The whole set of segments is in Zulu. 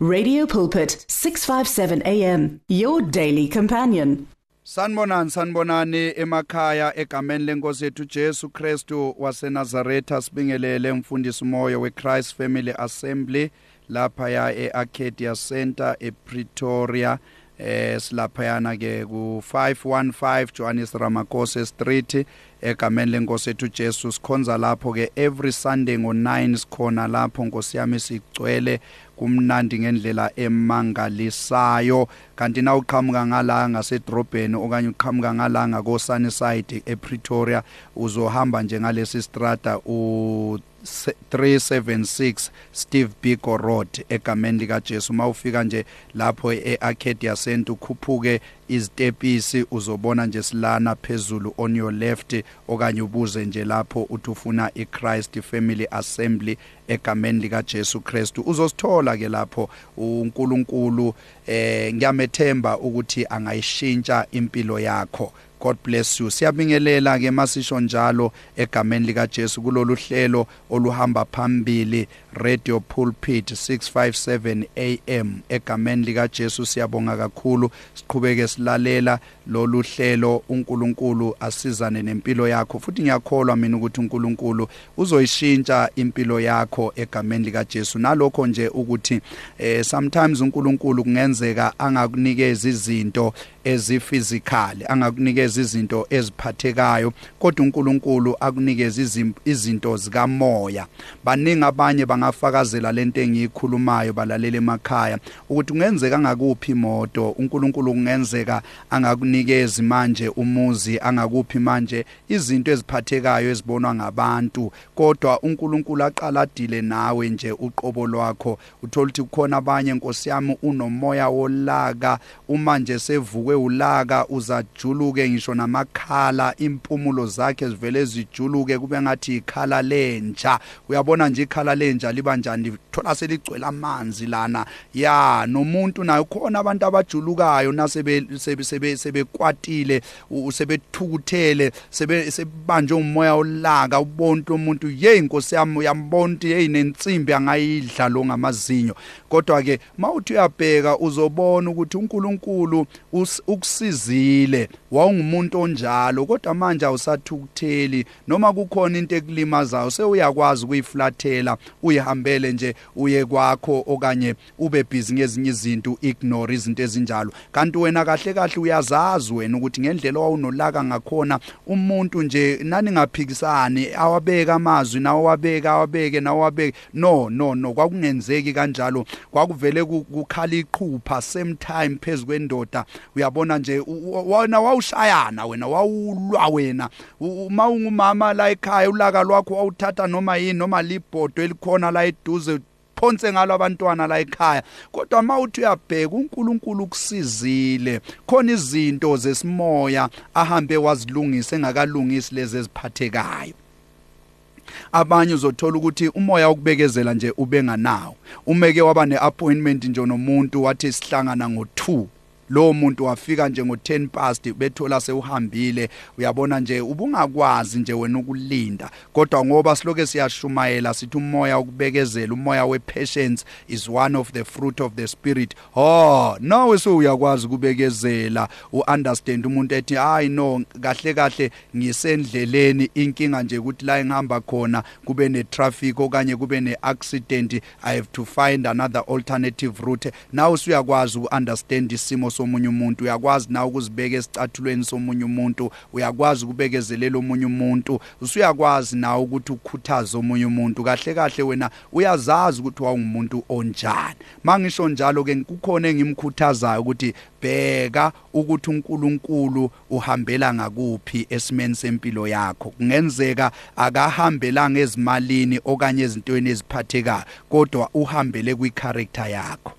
Radio Pulpit 657 AM your daily companion. Sanibonani sanibonani emakhaya egameni lenkosi yethu Jesu Kristu waseNazaretha sibingelele umfundisi moyo weChrist Family Assembly lapha ya eArcadia Center ePretoria eh silaphayana ke ku 515 Johannes Ramakose Street egameni lenkosi ethu Jesu sikhonza lapho ke every Sunday ngo9 sikhona lapho nkosi yami sigcwele kumnandi ngendlela emangalisayo. Kanti na uqhamuka ngala ngasedrobheni okanye uqhamuka ngala ngako Sunnyside ePretoria uzohamba nje ngalesi strata u 376 Steve Biko Road egameni lika Jesu mawufika nje lapho eArcadia Center ukhuphuke izitepisi uzobona nje silana phezulu on your left okanye ubuze nje lapho uthi ufuna iChrist Family Assembly egameni lika Jesu Christ uzosithola ke lapho uNkulunkulu eh ngiyamethemba ukuthi angayishintsha impilo yakho God bless you. Siyabingelela ke masisho njalo egameni lika Jesu kulolu hlelo oluhamba phambili Radio Pulpit 657 AM egameni lika Jesu siyabonga kakhulu. Siqhubeke silalela lolu hlelo. uNkulunkulu asizane nempilo yakho. Futhi ngiyakholwa mina ukuthi uNkulunkulu uzoyishintsha impilo yakho egameni lika Jesu nalokho nje ukuthi eh sometimes uNkulunkulu kungenzeka angakunikeza izinto ezifizikali angakunikeza izinto eziphathekayo kodwa uNkulunkulu akunikeza izinto zikamoya. Baningi abanye bangafakazela lento engiyikhulumayo balalela emakhaya ukuthi kungenzeka ngakuphi imoto uNkulunkulu kungenzeka angakunikeza manje umuzi angakuphi manje izinto eziphathekayo ezibonwa ngabantu. Kodwa uNkulunkulu aqala adile nawe nje uqobo lwakho. Uthola ukuthi kukhona abanye Nkosi yami unomoya wolaka. Uma nje sevukwe ulaka uzajuluke ngisho namakhala impumulo zakhe zivele zijuluke kube ngathi ikhala lentsha. Uyabona nje ikhala lentsha liba njani? Thola seligcwele amanzi lana. Ya nomuntu nayo khona abantu abajulukayo nasebe sebe sebekwatile sebethukuthele sebe sebanjwe umoya olaka ubonke umuntu. Hey inkosi yami uyambona ukuthi hey nensimbi angayidla lo ngamazinyo. Kodwa ke mawuthi uyabheka uzobona ukuthi uNkulunkulu ukusizile wawungumuntu onjalo kodwa manje awusathukutheli. Noma kukhona into ekulimazayo sewuyakwazi ukuyiflathela uyihambele nje uye kwakho okanye ube busy ngezinye izinto ignore izinto ezinjalo. Kanti wena kahle kahle uyazazi wena ukuthi ngendlela owawunolaka ngakhona umuntu nje nani ngaphikisani awabeka amazwi nawo wabeka awabeke nawo wabeke. No no no kwakungenzeki kanjalo. Kwakuvele kukhala iqhupha same time phezukwendoda uyabona nje wona wawushayana wena wawulwa wena. Uma ungumama la ekhaya ulaka lwakho wawuthatha noma yini noma libhodo elikhona la eduze phonse ngalo abantwana la ekhaya. Kodwa mawuthi uyabheka uNkulunkulu kusizile khona izinto zesimoya ahambe wazilungisa engakalungisi lezi eziphathekayo. Abanye uzothola ukuthi umoya ukubekezela nje ubenganawo umeke waba neappointment nje nomuntu wathi sihlangana ngo2 lo muntu wafika nje ngo10 past bethola sewuhambile. Uyabona nje ubungakwazi nje wena ukulinda kodwa ngoba siloke siyashumayela sithi umoya ukubekezela umoya wepatience is one of the fruit of the spirit. Oh nawe so uyakwazi ukubekezela uunderstand umuntu ethi hayi no kahle kahle ngisendleleni inkinga nje ukuthi la engihamba khona kube ne traffic okanye kube ne accident i have to find another alternative route. Nawe usuyakwazi uunderstand isimo somunye umuntu uyakwazi na ukuzibeka esicathulweni somunye umuntu uyakwazi ukubekezelela omunye umuntu usuyakwazi na ukuthi ukhuthaze omunye umuntu. Kahle kahle wena uyazazi ukuthi wawungumuntu onjani. Mangisho njalo ke kukhona engimkhuthazayo ukuthi bheka ukuthi uNkulunkulu uhambela ngakuphi esimeni sempilo yakho. Kungenzeka akahambelanga ezimalini okanye ezintweni eziphathekayo kodwa uhambele kwicharacter yakho.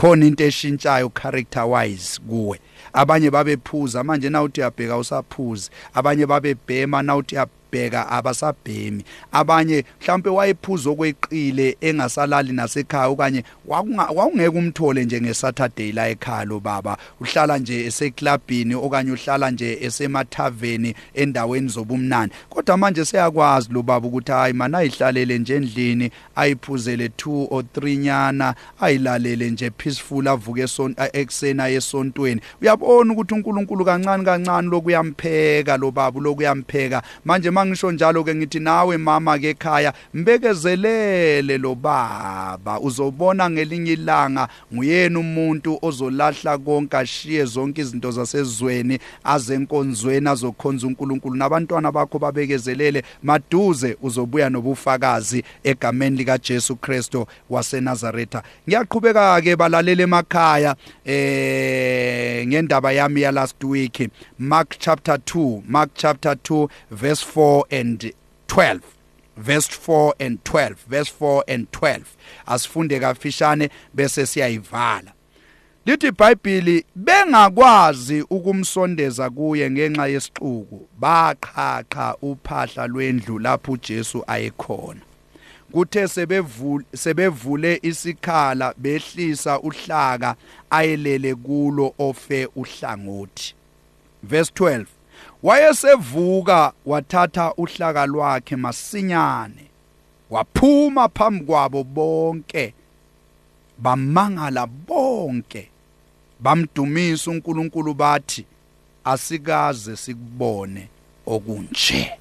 Khona into eshintshayo character wise kuwe. Abanye babephuza manje na uthi uyabheka usaphuzi abanye babebhema na uthi bayabheka abasabhemi. Abanye mhlawumbe wayephuza okweqile engasalali nasekhaya okanye wakungeke umthole nje ngeSaturday la ekhaya lo baba. Uhlala nje eseklabhini okanye uhlala nje esemathaveni endaweni zobumnandi. Kodwa manje seyakwazi lo baba ukuthi hayi mana ayihlalele nje endlini ayiphuzele 2 or 3 nyana ayilalele nje peaceful avuke eksena yesontweni uyabona ukuthi uNkulunkulu kancane kancane lokuyampheka lo baba lokuyampheka manje mangisho njalo ke ngithi nawe mama ke ekhaya mbekezelele lo baba. Uzobona ngelinye ilanga nguyena umuntu ozolahla konke ashiye zonke izinto zasezweni azenkonzweni azokhonza uNkulunkulu. Nabantwana bakho babekezelele maduze uzobuya nobufakazi egameni lika Jesu Kristo waseNazaretha. Ngiyaqhubeka ke balalela emakhaya eh ngendaba yami ya last week Mark chapter 2 Mark chapter 2 verse 4 and 12 verse 4 and 12 verse 4 and 12 asifunde kafishane bese siyayivala. Lithi iBhayibheli bengakwazi ukumsondeza kuye ngenxa yesixuku. Baqhaqha uphahla lwendlu lapho uJesu ayekhona. Kuthe sebevule sebevule isikhala behlisa uhlaka ayelele kulo ofe uhlangothi. Verse 12 wayesevuka wathatha uhlaka lwakhe masinyane. Waphuma phambi kwabo bonke bamangala bonke bamdumisa uNkulunkulu bathi asikaze sikubone okunje.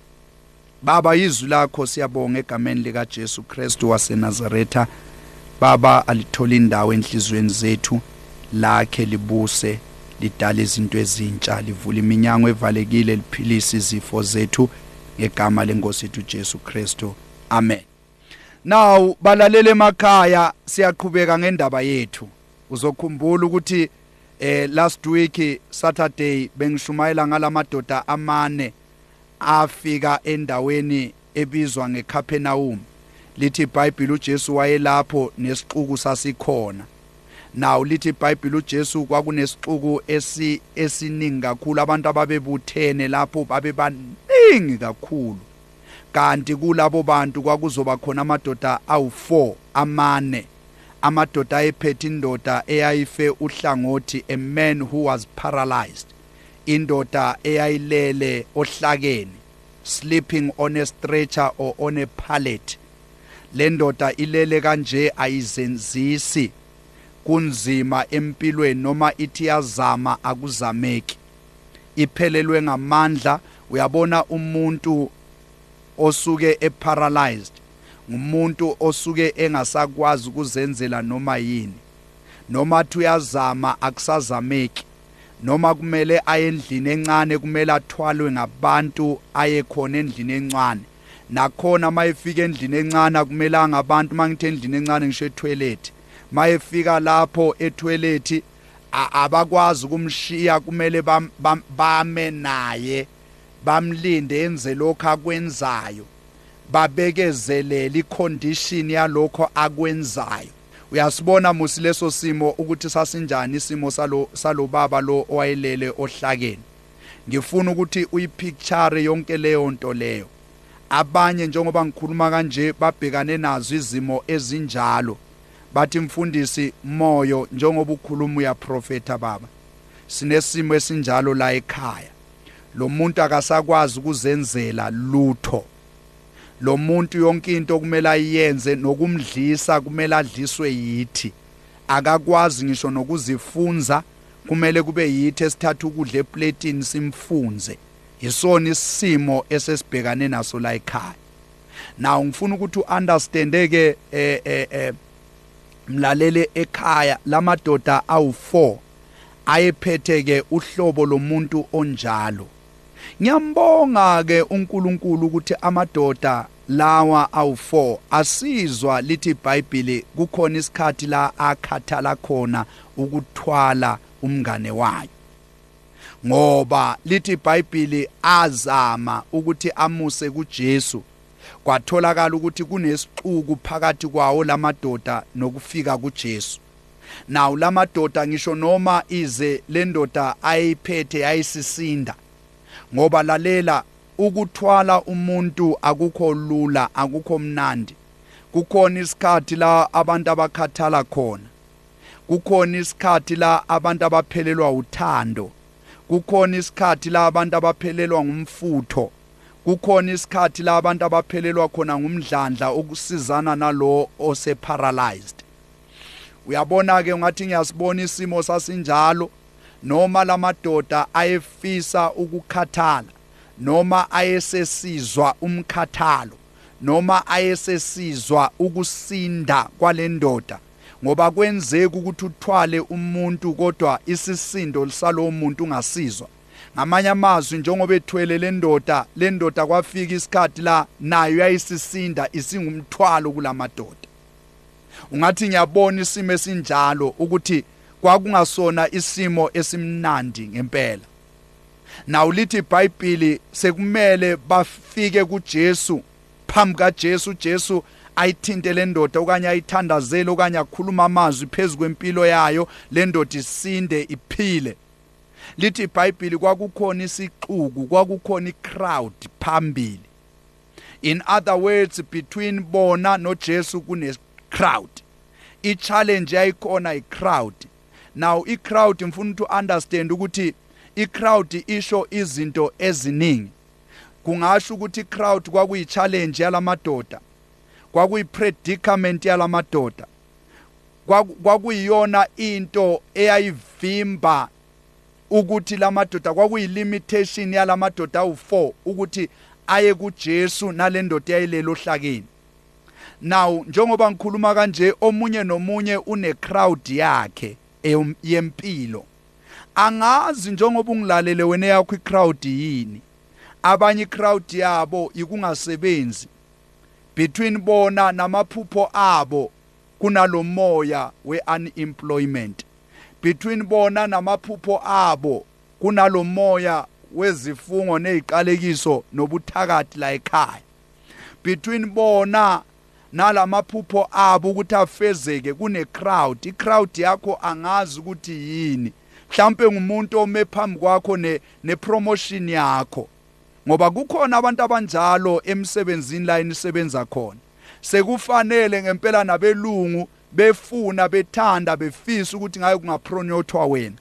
Baba izwi lakho siyabonga egameni lika Jesu Kristu waseNazaretha. Baba alithola indawo enhlizweni zethu lakhe libuse lidala izinto ezintsha livula iminyango evalekile liphilisa izifo zethu ngegama lenkosi yethu Jesu Kristu. Amen. Now balalele emakhaya siyaqhubeka ngendaba yethu. Uzokhumbula ukuthi eh last week Saturday bengishumayela ngalamadoda amane afika endaweni ebizwa ngeCapernaum lithi iBhayibheli uJesu wayelapho nesixuku sasikhona. Nawu lithi iBhayibheli uJesu kwakunesixuku esi esiningi kakhulu. Abantu ababebuthene lapho babebaningi kakhulu. Kanti kulabo bantu kwakuzoba khona amadoda awu4 amane. Amadoda ayephethe indoda eyayife uhlangothi a man who was paralyzed. Indoda eyayilele ohlakeni sleeping on a stretcher or on a pallet. Le ndoda ilele kanje ayizenzisi. Kunzima empilweni noma ithi yazama akuzameki. Iphelelwe ngamandla uyabona umuntu osuke eparalyzed ngumuntu osuke engasakwazi ukuzenzela noma yini. Noma thi uyazama akusazameki. Noma kumele aye endlini encane kumele athwalwe ngabantu aye khona endlini encane. Nakhona mayefika endlini encane kumele ngabantu mangithi endlini encane ngisho etoilet. Mayefika lapho etoilet abakwazi ukumshiya kumele bame naye bamlinde enze lokho akwenzayo babekezelele icondition yalokho akwenzayo. Uyasibona musi leso simo ukuthi sasinjani isimo salo salobaba lo owayelele ohlakeni? Ngifuna ukuthi uyipicture yonke leyo nto leyo. Abanye njengoba ngikhuluma kanje babhekane nazo izimo ezinjalo. Bathi mfundisi moyo njengoba ukhuluma uyaprofeta baba sinesimo esinjalo la ekhaya. Lo muntu akasakwazi ukuzenzela lutho. Lo muntu yonke into kumele ayenze nokumdlisa kumele adliswe yithi. Akakwazi ngisho nokuzifunza kumele kube yithi esithatha ukudla eplatini simfunze. Isona isimo esesibhekane naso la ekhaya. Now ngifuna ukuthi uunderstandeke eh eh mlalele ekhaya lamadoda awu4 ayephethe ke uhlobo lomuntu onjalo. Ngiyambonga ke uNkulunkulu ukuthi amadoda lawa awu4 asizwa lithi iBhayibheli kukhona isikhathi la akhathala khona ukuthwala umngane wayo. Ngoba lithi iBhayibheli azama ukuthi amuse kuJesu kwatholakala ukuthi kunesixuku phakathi kwawo lamadoda nokufika kuJesu. Nawu lamadoda ngisho noma ize lendoda ayiphethe ayisisinda ngoba lalela ukuthwala umuntu akukho lula akukho mnandi. Kukhona isikhathi la abantu abakhathala khona. Kukhona isikhathi la abantu abaphelelwa uthando. Kukhona isikhathi la abantu abaphelelwa ngumfutho. Kukhona isikhathi la abantu abaphelelwa khona ngumdlandla ukusizana nalo oseparalyzed. Uyabona ke ngathi ngiyasibona isimo sasinjalo noma lamadoda ayefisa ukukhathala noma ayesesizwa umkhathalo noma ayesesizwa ukusinda kwalendoda ngoba kwenzeka ukuthi uthwale umuntu kodwa isisindo lisalowo muntu ungasizwa. Ngamanye amazwi njengoba ethwele le ndoda le ndoda kwafika isikhathi la nayo yayisisinda isingumthwalo kulamadoda. Ungathi ngiyabona isimo esinjalo ukuthi kwakungasona isimo esimnandi ngempela. Nawu lithi iBhayibheli sekumele bafike kuJesu phambi kaJesu uJesu ayithinte le ndoda okanye ayithandazele okanye akhuluma amazwi phezu kwempilo yayo le ndoda isinde iphile. Lithi iBhayibheli kwakukhona isixuku kwakukhona icrowd phambili. In other words between bona noJesu kune crowd i challenge yayikhona i crowd now i crowd mfuna to understand ukuthi i crowd isho izinto eziningi. Kungasho ukuthi i crowd kwakuyi challenge yalamadoda kwakuyi predicament yalamadoda kwakuyiyona into eyayivimba ukuthi lamadoda kwakuyilimitation yalamadoda awu4 ukuthi aye kuJesu nalendoda eyayilelo hlakeni now njengoba ngikhuluma kanje omunye nomunye une crowd yakhe yempilo. Angazi njengoba ungilalele wena yakho icrowd yini. Abanye icrowd yabo ikungasebenzi. Between bona namaphupho abo kunalomoya we-unemployment. Between bona namaphupho abo kunalomoya wezifungo neziqalekiso nobuthakathi la ekhaya. Between bona nalamaphupho abo ukuthi afezeke kune crowd i crowd yakho angazi ukuthi yini. Mhlambe ngumuntu ome phambi kwakho ne, ne promotion yakho. Ngoba kukhona abantu abanjalo emsebenzini la enisebenza khona. Sekufanele ngempela nabelungu befuna bethanda befisa ukuthi ngaye kungapronothwa wena.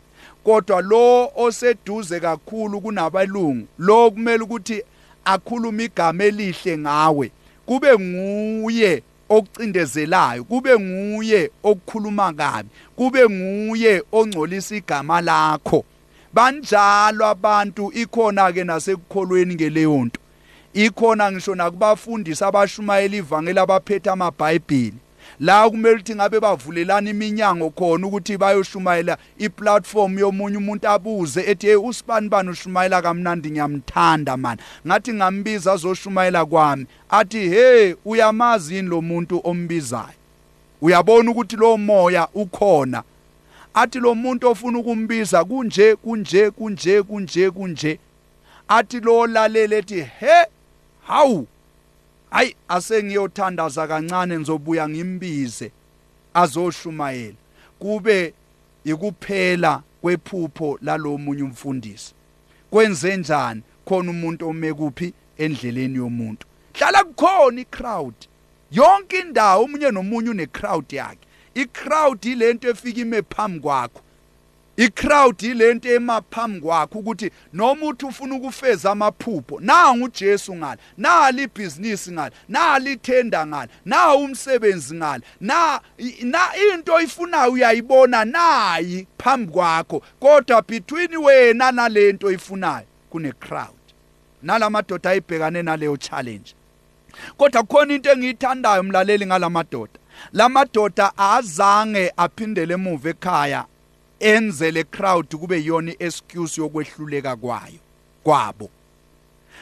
Kodwa lo oseduze kakhulu kunabelungu lo kumele ukuthi akhuluma igama elihle ngawe kube nguye okucindezelayo kube nguye okukhuluma kabi kube nguye ongcolisa igama lakho. Banjalo abantu ikhona ke nasekukholweni ngeleyo nto. Ikhona ngisho nakubafundisi abashumayela ivangeli abaphethe amabhayibhili la kumele ukuthi ngabe bavulelana iminyango khona ukuthi bayoshumayela iplatform yomunye umuntu abuze ethi hey usibani bani ushumayela kamnandi? Ngiyamthanda man. Ngathi ngambiza azoshumayela kwami. Athi hey uyamazi yini lo muntu ombizayo? Uyabona ukuthi lo moya ukhona? Athi lo muntu ofuna ukumbiza kunje kunje kunje kunje kunje. Athi lo lalele ethi he hawu hayi asengiyothandaza kancane ngizobuya ngimbize azoshumayela kube ikuphela kwephupho lalomunye umfundisi. Kwenze njani? Khona umuntu omekuphi endleleni yomuntu? Hlala kukhona icrowd. Yonke indawo umunye nomunye une crowd yakhe. Icrowd ilento efika ime phambi kwakho. Icrowd ilento emaphambi kwakho ukuthi noma uthi ufuna ukufeza amaphupho nanga uJesu ngala nali ibhizinisi ngala nali ithenda ngala na umsebenzi ngala na na into oyifunayo uyayibona nayi phambi kwakho. Kodwa between wena nalento oyifunayo kune crowd nalamadoda ayibhekane naleyo challenge. Kodwa kukhona into engiyithandayo mlaleli ngalamadoda lamadoda azange aphindele emuva ekhaya enze le crowd kube yona excuse yokwehluleka kwayo kwabo.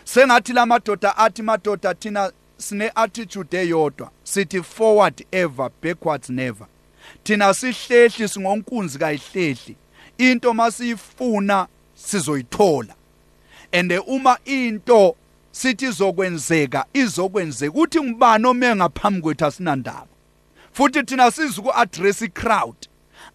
Sengathi lamadoda athi madoda thina sine attitude eyodwa sithi forward ever backwards never. Thina sihlehli singonkunzi kayihlehli. Into masiyifuna sizoyithola. Ande uma into sithi izokwenzeka izokwenzeka uthi ngubani ome ngaphambi kwethu asinandaba? Futhi thina siza uku-address i-crowd.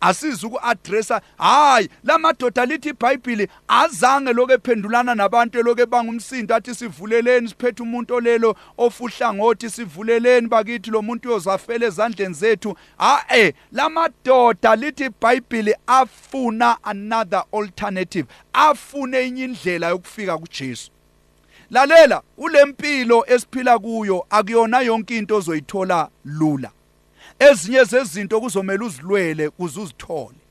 Asizi uku-addressa hayi lamadoda lithi ibhayibhili azange loku ephendulana nabantu eloku ebangumsindo athi sivuleleni siphethe umuntu olelo ofuhlangothi sivuleleni bakithi lo muntu uyozafela ezandleni zethu. Ha-e lamadoda lithi ibhayibhili afuna another alternative afune enye indlela yokufika kujesu. Lalela kulempilo esiphila kuyo akuyona yonke into ozoyithola lula. Ezinye zezinto kuzomela uzilwele kuze uzithole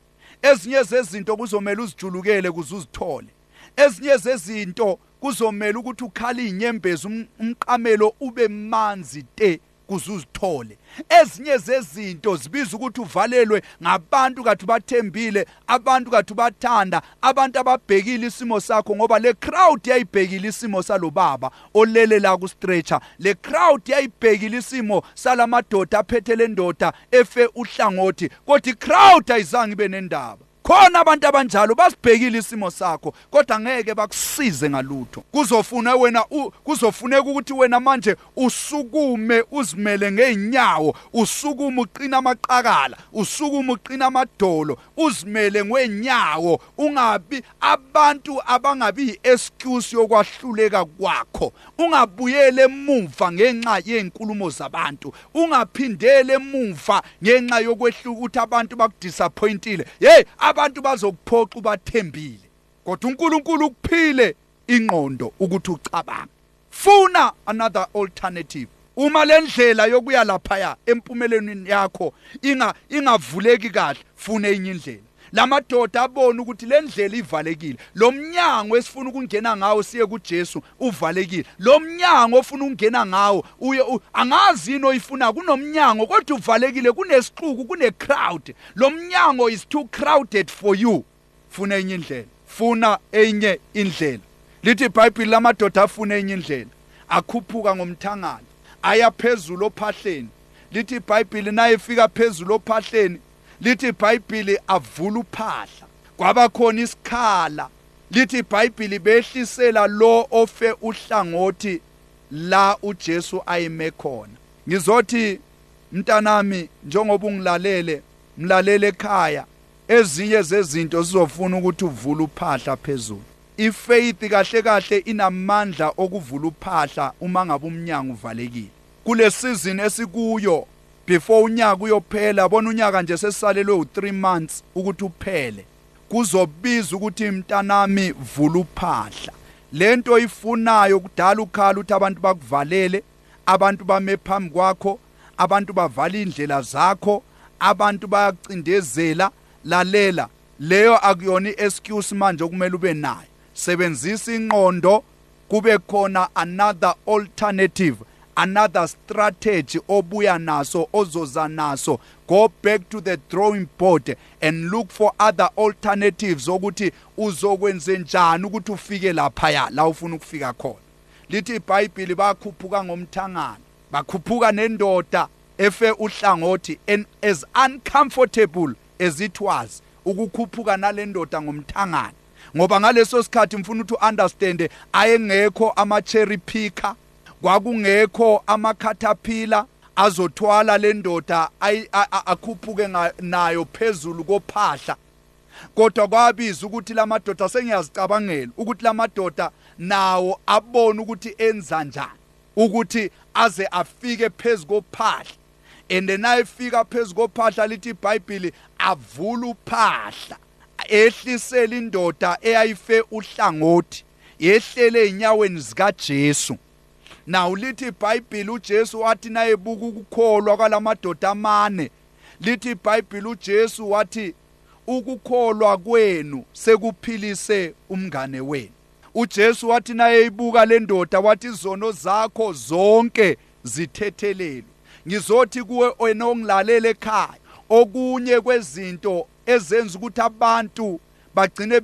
ezinye zezinto kuzomela uzijulukele kuze uzithole ezinye zezinto kuzomela ukuthi ukhala inyembezi umqamelo ube manzi te. Kuze uzithole. Ezinye zezinto zibiza ukuthi uvalelwe ngabantu kathi bathembile abantu kathi bathanda abantu ababhekile isimo sakho ngoba le crowd yayibhekile isimo salobaba olele la ku stretcher le crowd yayibhekile isimo salamadoda aphethe le ndoda efe uhlangothi kodwa i crowd ayizange ibe nendaba. Khona abantu abanjalo basibhekile isimo sakho kodwa ngeke bakusize ngalutho. Kuzofuna wena kuzofuneka ukuthi wena manje usukume uzimele ngeenyawo usukume uqina amaqakala usukume uqina amadolo uzimele ngeenyawo ungabi abantu abangabi excuse yokwahluleka kwakho. Ungabuyele emuva ngenxa yezinkulumo zabantu ungaphindele emuva ngenxa yokwehluka ukuthi abantu bakudisappointile. Hey abantu bazokuphoxa ubathembile kodwa uNkulunkulu ukuphile ingqondo ukuthi ucabange. Funa another alternative. Uma lendlela yokuya lapha empumelelweni yakho inga ingavuleki kahle funa enye indlela. Lamadoda abona ukuthi le ndlela ivalekile. Lo mnyango esifuna ukungena ngawo siye kuJesu uvalekile. Lo mnyango ofuna ukungena ngawo uye angazi yini oyifuna. Kunomnyango kodwa uvalekile kunesixuku kune crowd lo mnyango is too crowded for you. Funa enye indlela. Funa enye indlela. Lithi iBhayibheli lamadoda afuna enye indlela. Akhuphuka ngomthangala aya phezulu ophahleni. Lithi iBhayibheli naye efika phezulu ophahleni lithi iBhayibheli avula uphahla. Kwaba khona isikhala. Lithi iBhayibheli behlisela lo ofe uhlangothi la uJesu ayime khona. Ngizothi mntanami njengoba ungilalele mlalele ekhaya ezinye zezinto sizofuna ukuthi uvule uphahla phezulu. Ifaith kahle kahle inamandla okuvula uphahla uma ngabe umnyango uvalekile. Kule season esikuyo before unyaka uyophela bona unyaka nje sesisalelwe u3 months ukuthi uphele. Kuzobiza ukuthi mntanami vula uphahla. Lento ifunayo kudala ukhala ukuthi abantu bakuvalele abantu bame phambi kwakho abantu bavala indlela zakho abantu bayacindezela lalela. Leyo akuyona iexcuse manje okumele ube nayo. Sebenzisa ingqondo kube khona another alternative. Another strategy obuya naso ozoza naso. Go back to the drawing board and look for other alternatives ukuthi uzokwenze njani ukuthi ufike lapha la ufuna ukufika khona. Lithi iBhayibheli bakhuphuka ngomthangana bakhuphuka nendoda efe uhlangothi and as uncomfortable as it was ukukhuphuka nalendoda ngomthangana. Ngoba ngaleso sikhathi mfuna ukuthi uunderstand ayengekho ama cherry picker. Kwakungekho amakhathapila azothwala le ndoda akhuphuke nayo phezulu kophahla. Kodwa kwabiza ukuthi lamadoda sengiyazicabangela ukuthi lamadoda nawo abone ukuthi enza njani ukuthi aze afike phezulu kophahla. And nayefika phezulu kophahla lithi iBhayibheli avula uphahla ehlisela indoda eyayife uhlangothi yehlele enyaweni zika Nawu lithi iBhayibheli uJesu wathi nayebuka ukukholwa kwalamadoda amane lithi iBhayibheli uJesu wathi ukukholwa kwenu sekuphilise umngane wenu. uJesu wathi nayeyibuka le ndoda wathi izono zakho zonke zithethelelwe. Ngizothi kuwe wena ongilalela ekhaya okunye kwezinto ezenza ukuthi abantu bagcine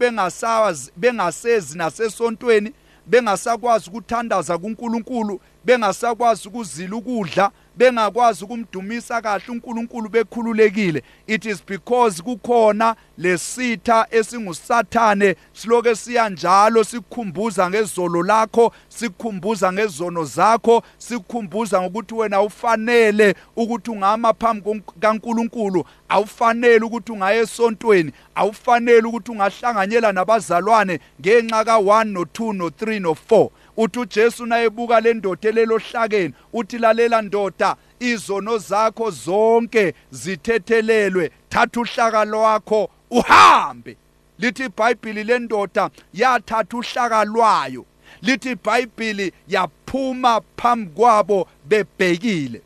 bengasezi nasesontweni bengasakwazi ukuthandaza kuNkulunkulu bengasakwazi ukuzila ukudla bengakwazi ukumdumisa kahle uNkulunkulu bekhululekile. It is because kukhona lesitha esingusathane siloke siya njalo sikhumbuza ngezolo lakho sikhumbuza ngezono zakho sikhumbuza ngokuthi wena ufanele ukuthi ungama phambi kaNkulunkulu awufanele ukuthi ungaya esontweni awufanele ukuthi ungahlanganyela nabazalwane ngenxa ka1 no2 no3 no4 uthi uJesu nayebuka le ndoda lelohlakeni uthi lalela ndoda izono zakho zonke zithethelelwe. Thatha uhlaka lwakho uhambe. Lithi iBhayibheli lendoda yathatha uhlaka lwayo. Lithi iBhayibheli yaphuma phambi kwabo bebhekile.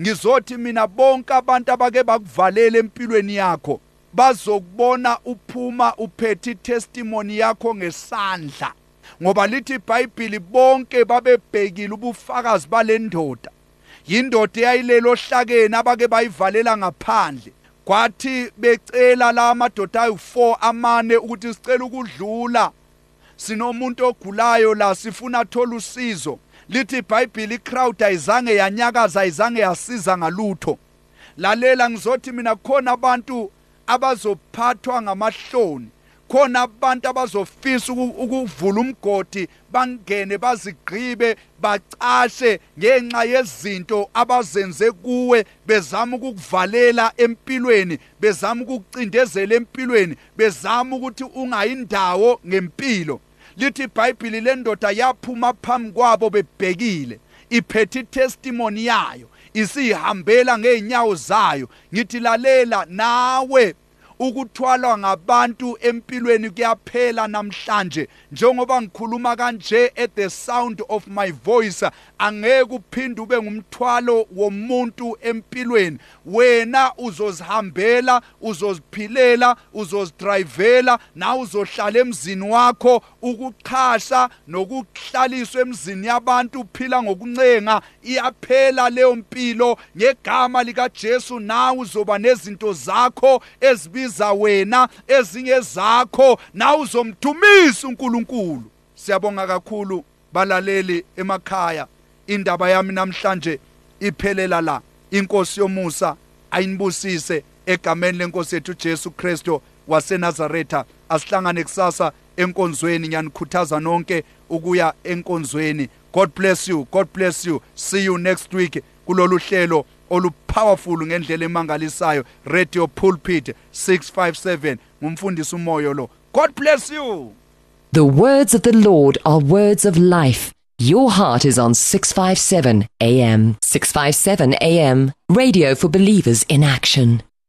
Ngizothi mina bonke abantu abake bakuvalela empilweni yakho bazokubona uphuma uphethe testimony yakho ngesandla. Ngoba lithi iBhayibheli bonke babebhekile ubufakazi balendoda yindoda eyayilelo hlakeni abake bayivalela ngaphandle. Kwathi becela la amadoda ayi4 amane ukuthi sicela ukudlula. Sinomuntu ogulayo la sifuna athola usizo. Lithi iBhayibheli icrowd ayizange yanyakaza ayizange yasiza ngalutho. Lalela ngizothi mina kukhona abantu abazophathwa ngamahloni. Khona abantu abazofisa ukuvula umgodi bangene bazigqibe bacashe ngenxa yezinto abazenze kuwe. Bezama ukukuvalela empilweni bezama ukukucindezela empilweni bezama ukuthi ungayindawo ngempilo. Lithi iBhayibheli lendoda yaphuma phambi kwabo bebhekile. Iphethe testimony yayo isihambela ngeenyawo zayo. Ngithi lalela nawe ukuthwalwa ngabantu empilweni kuyaphela namhlanje. Njengoba ngikhuluma kanje at the sound of my voice angeke uphinde ube ngumthwalo womuntu empilweni. Wena uzozihambela uzoziphilela uzozidrivela na uzohlala emzini wakho ukuchasha nokuhlaliswa emzini yabantu uphila ngokuncenga iyaphela leyo mpilo. Ngegama lika Jesu nawe uzoba nezinto zakho ezibiza wena ezinye zakho na uzomdumisa uNkulunkulu. Siyabonga kakhulu balaleli emakhaya. Indaba yami namhlanje iphelela la. Inkosi yomusa ayinibusise egameni lenkosi yethu Jesu Kristo waseNazaretha. Asihlangane kusasa enkonzweni ngiyanikhuthaza nonke ukuya enkonzweni. God bless you God bless you. See you next week kulolu hlelo. Olupowerful ngendlela emangalisayo. Radio pulpit 657 ngumfundisi umoyo lo. God bless you. The words of the Lord are words of life. Your heart is on 657 AM 657 AM radio for believers in action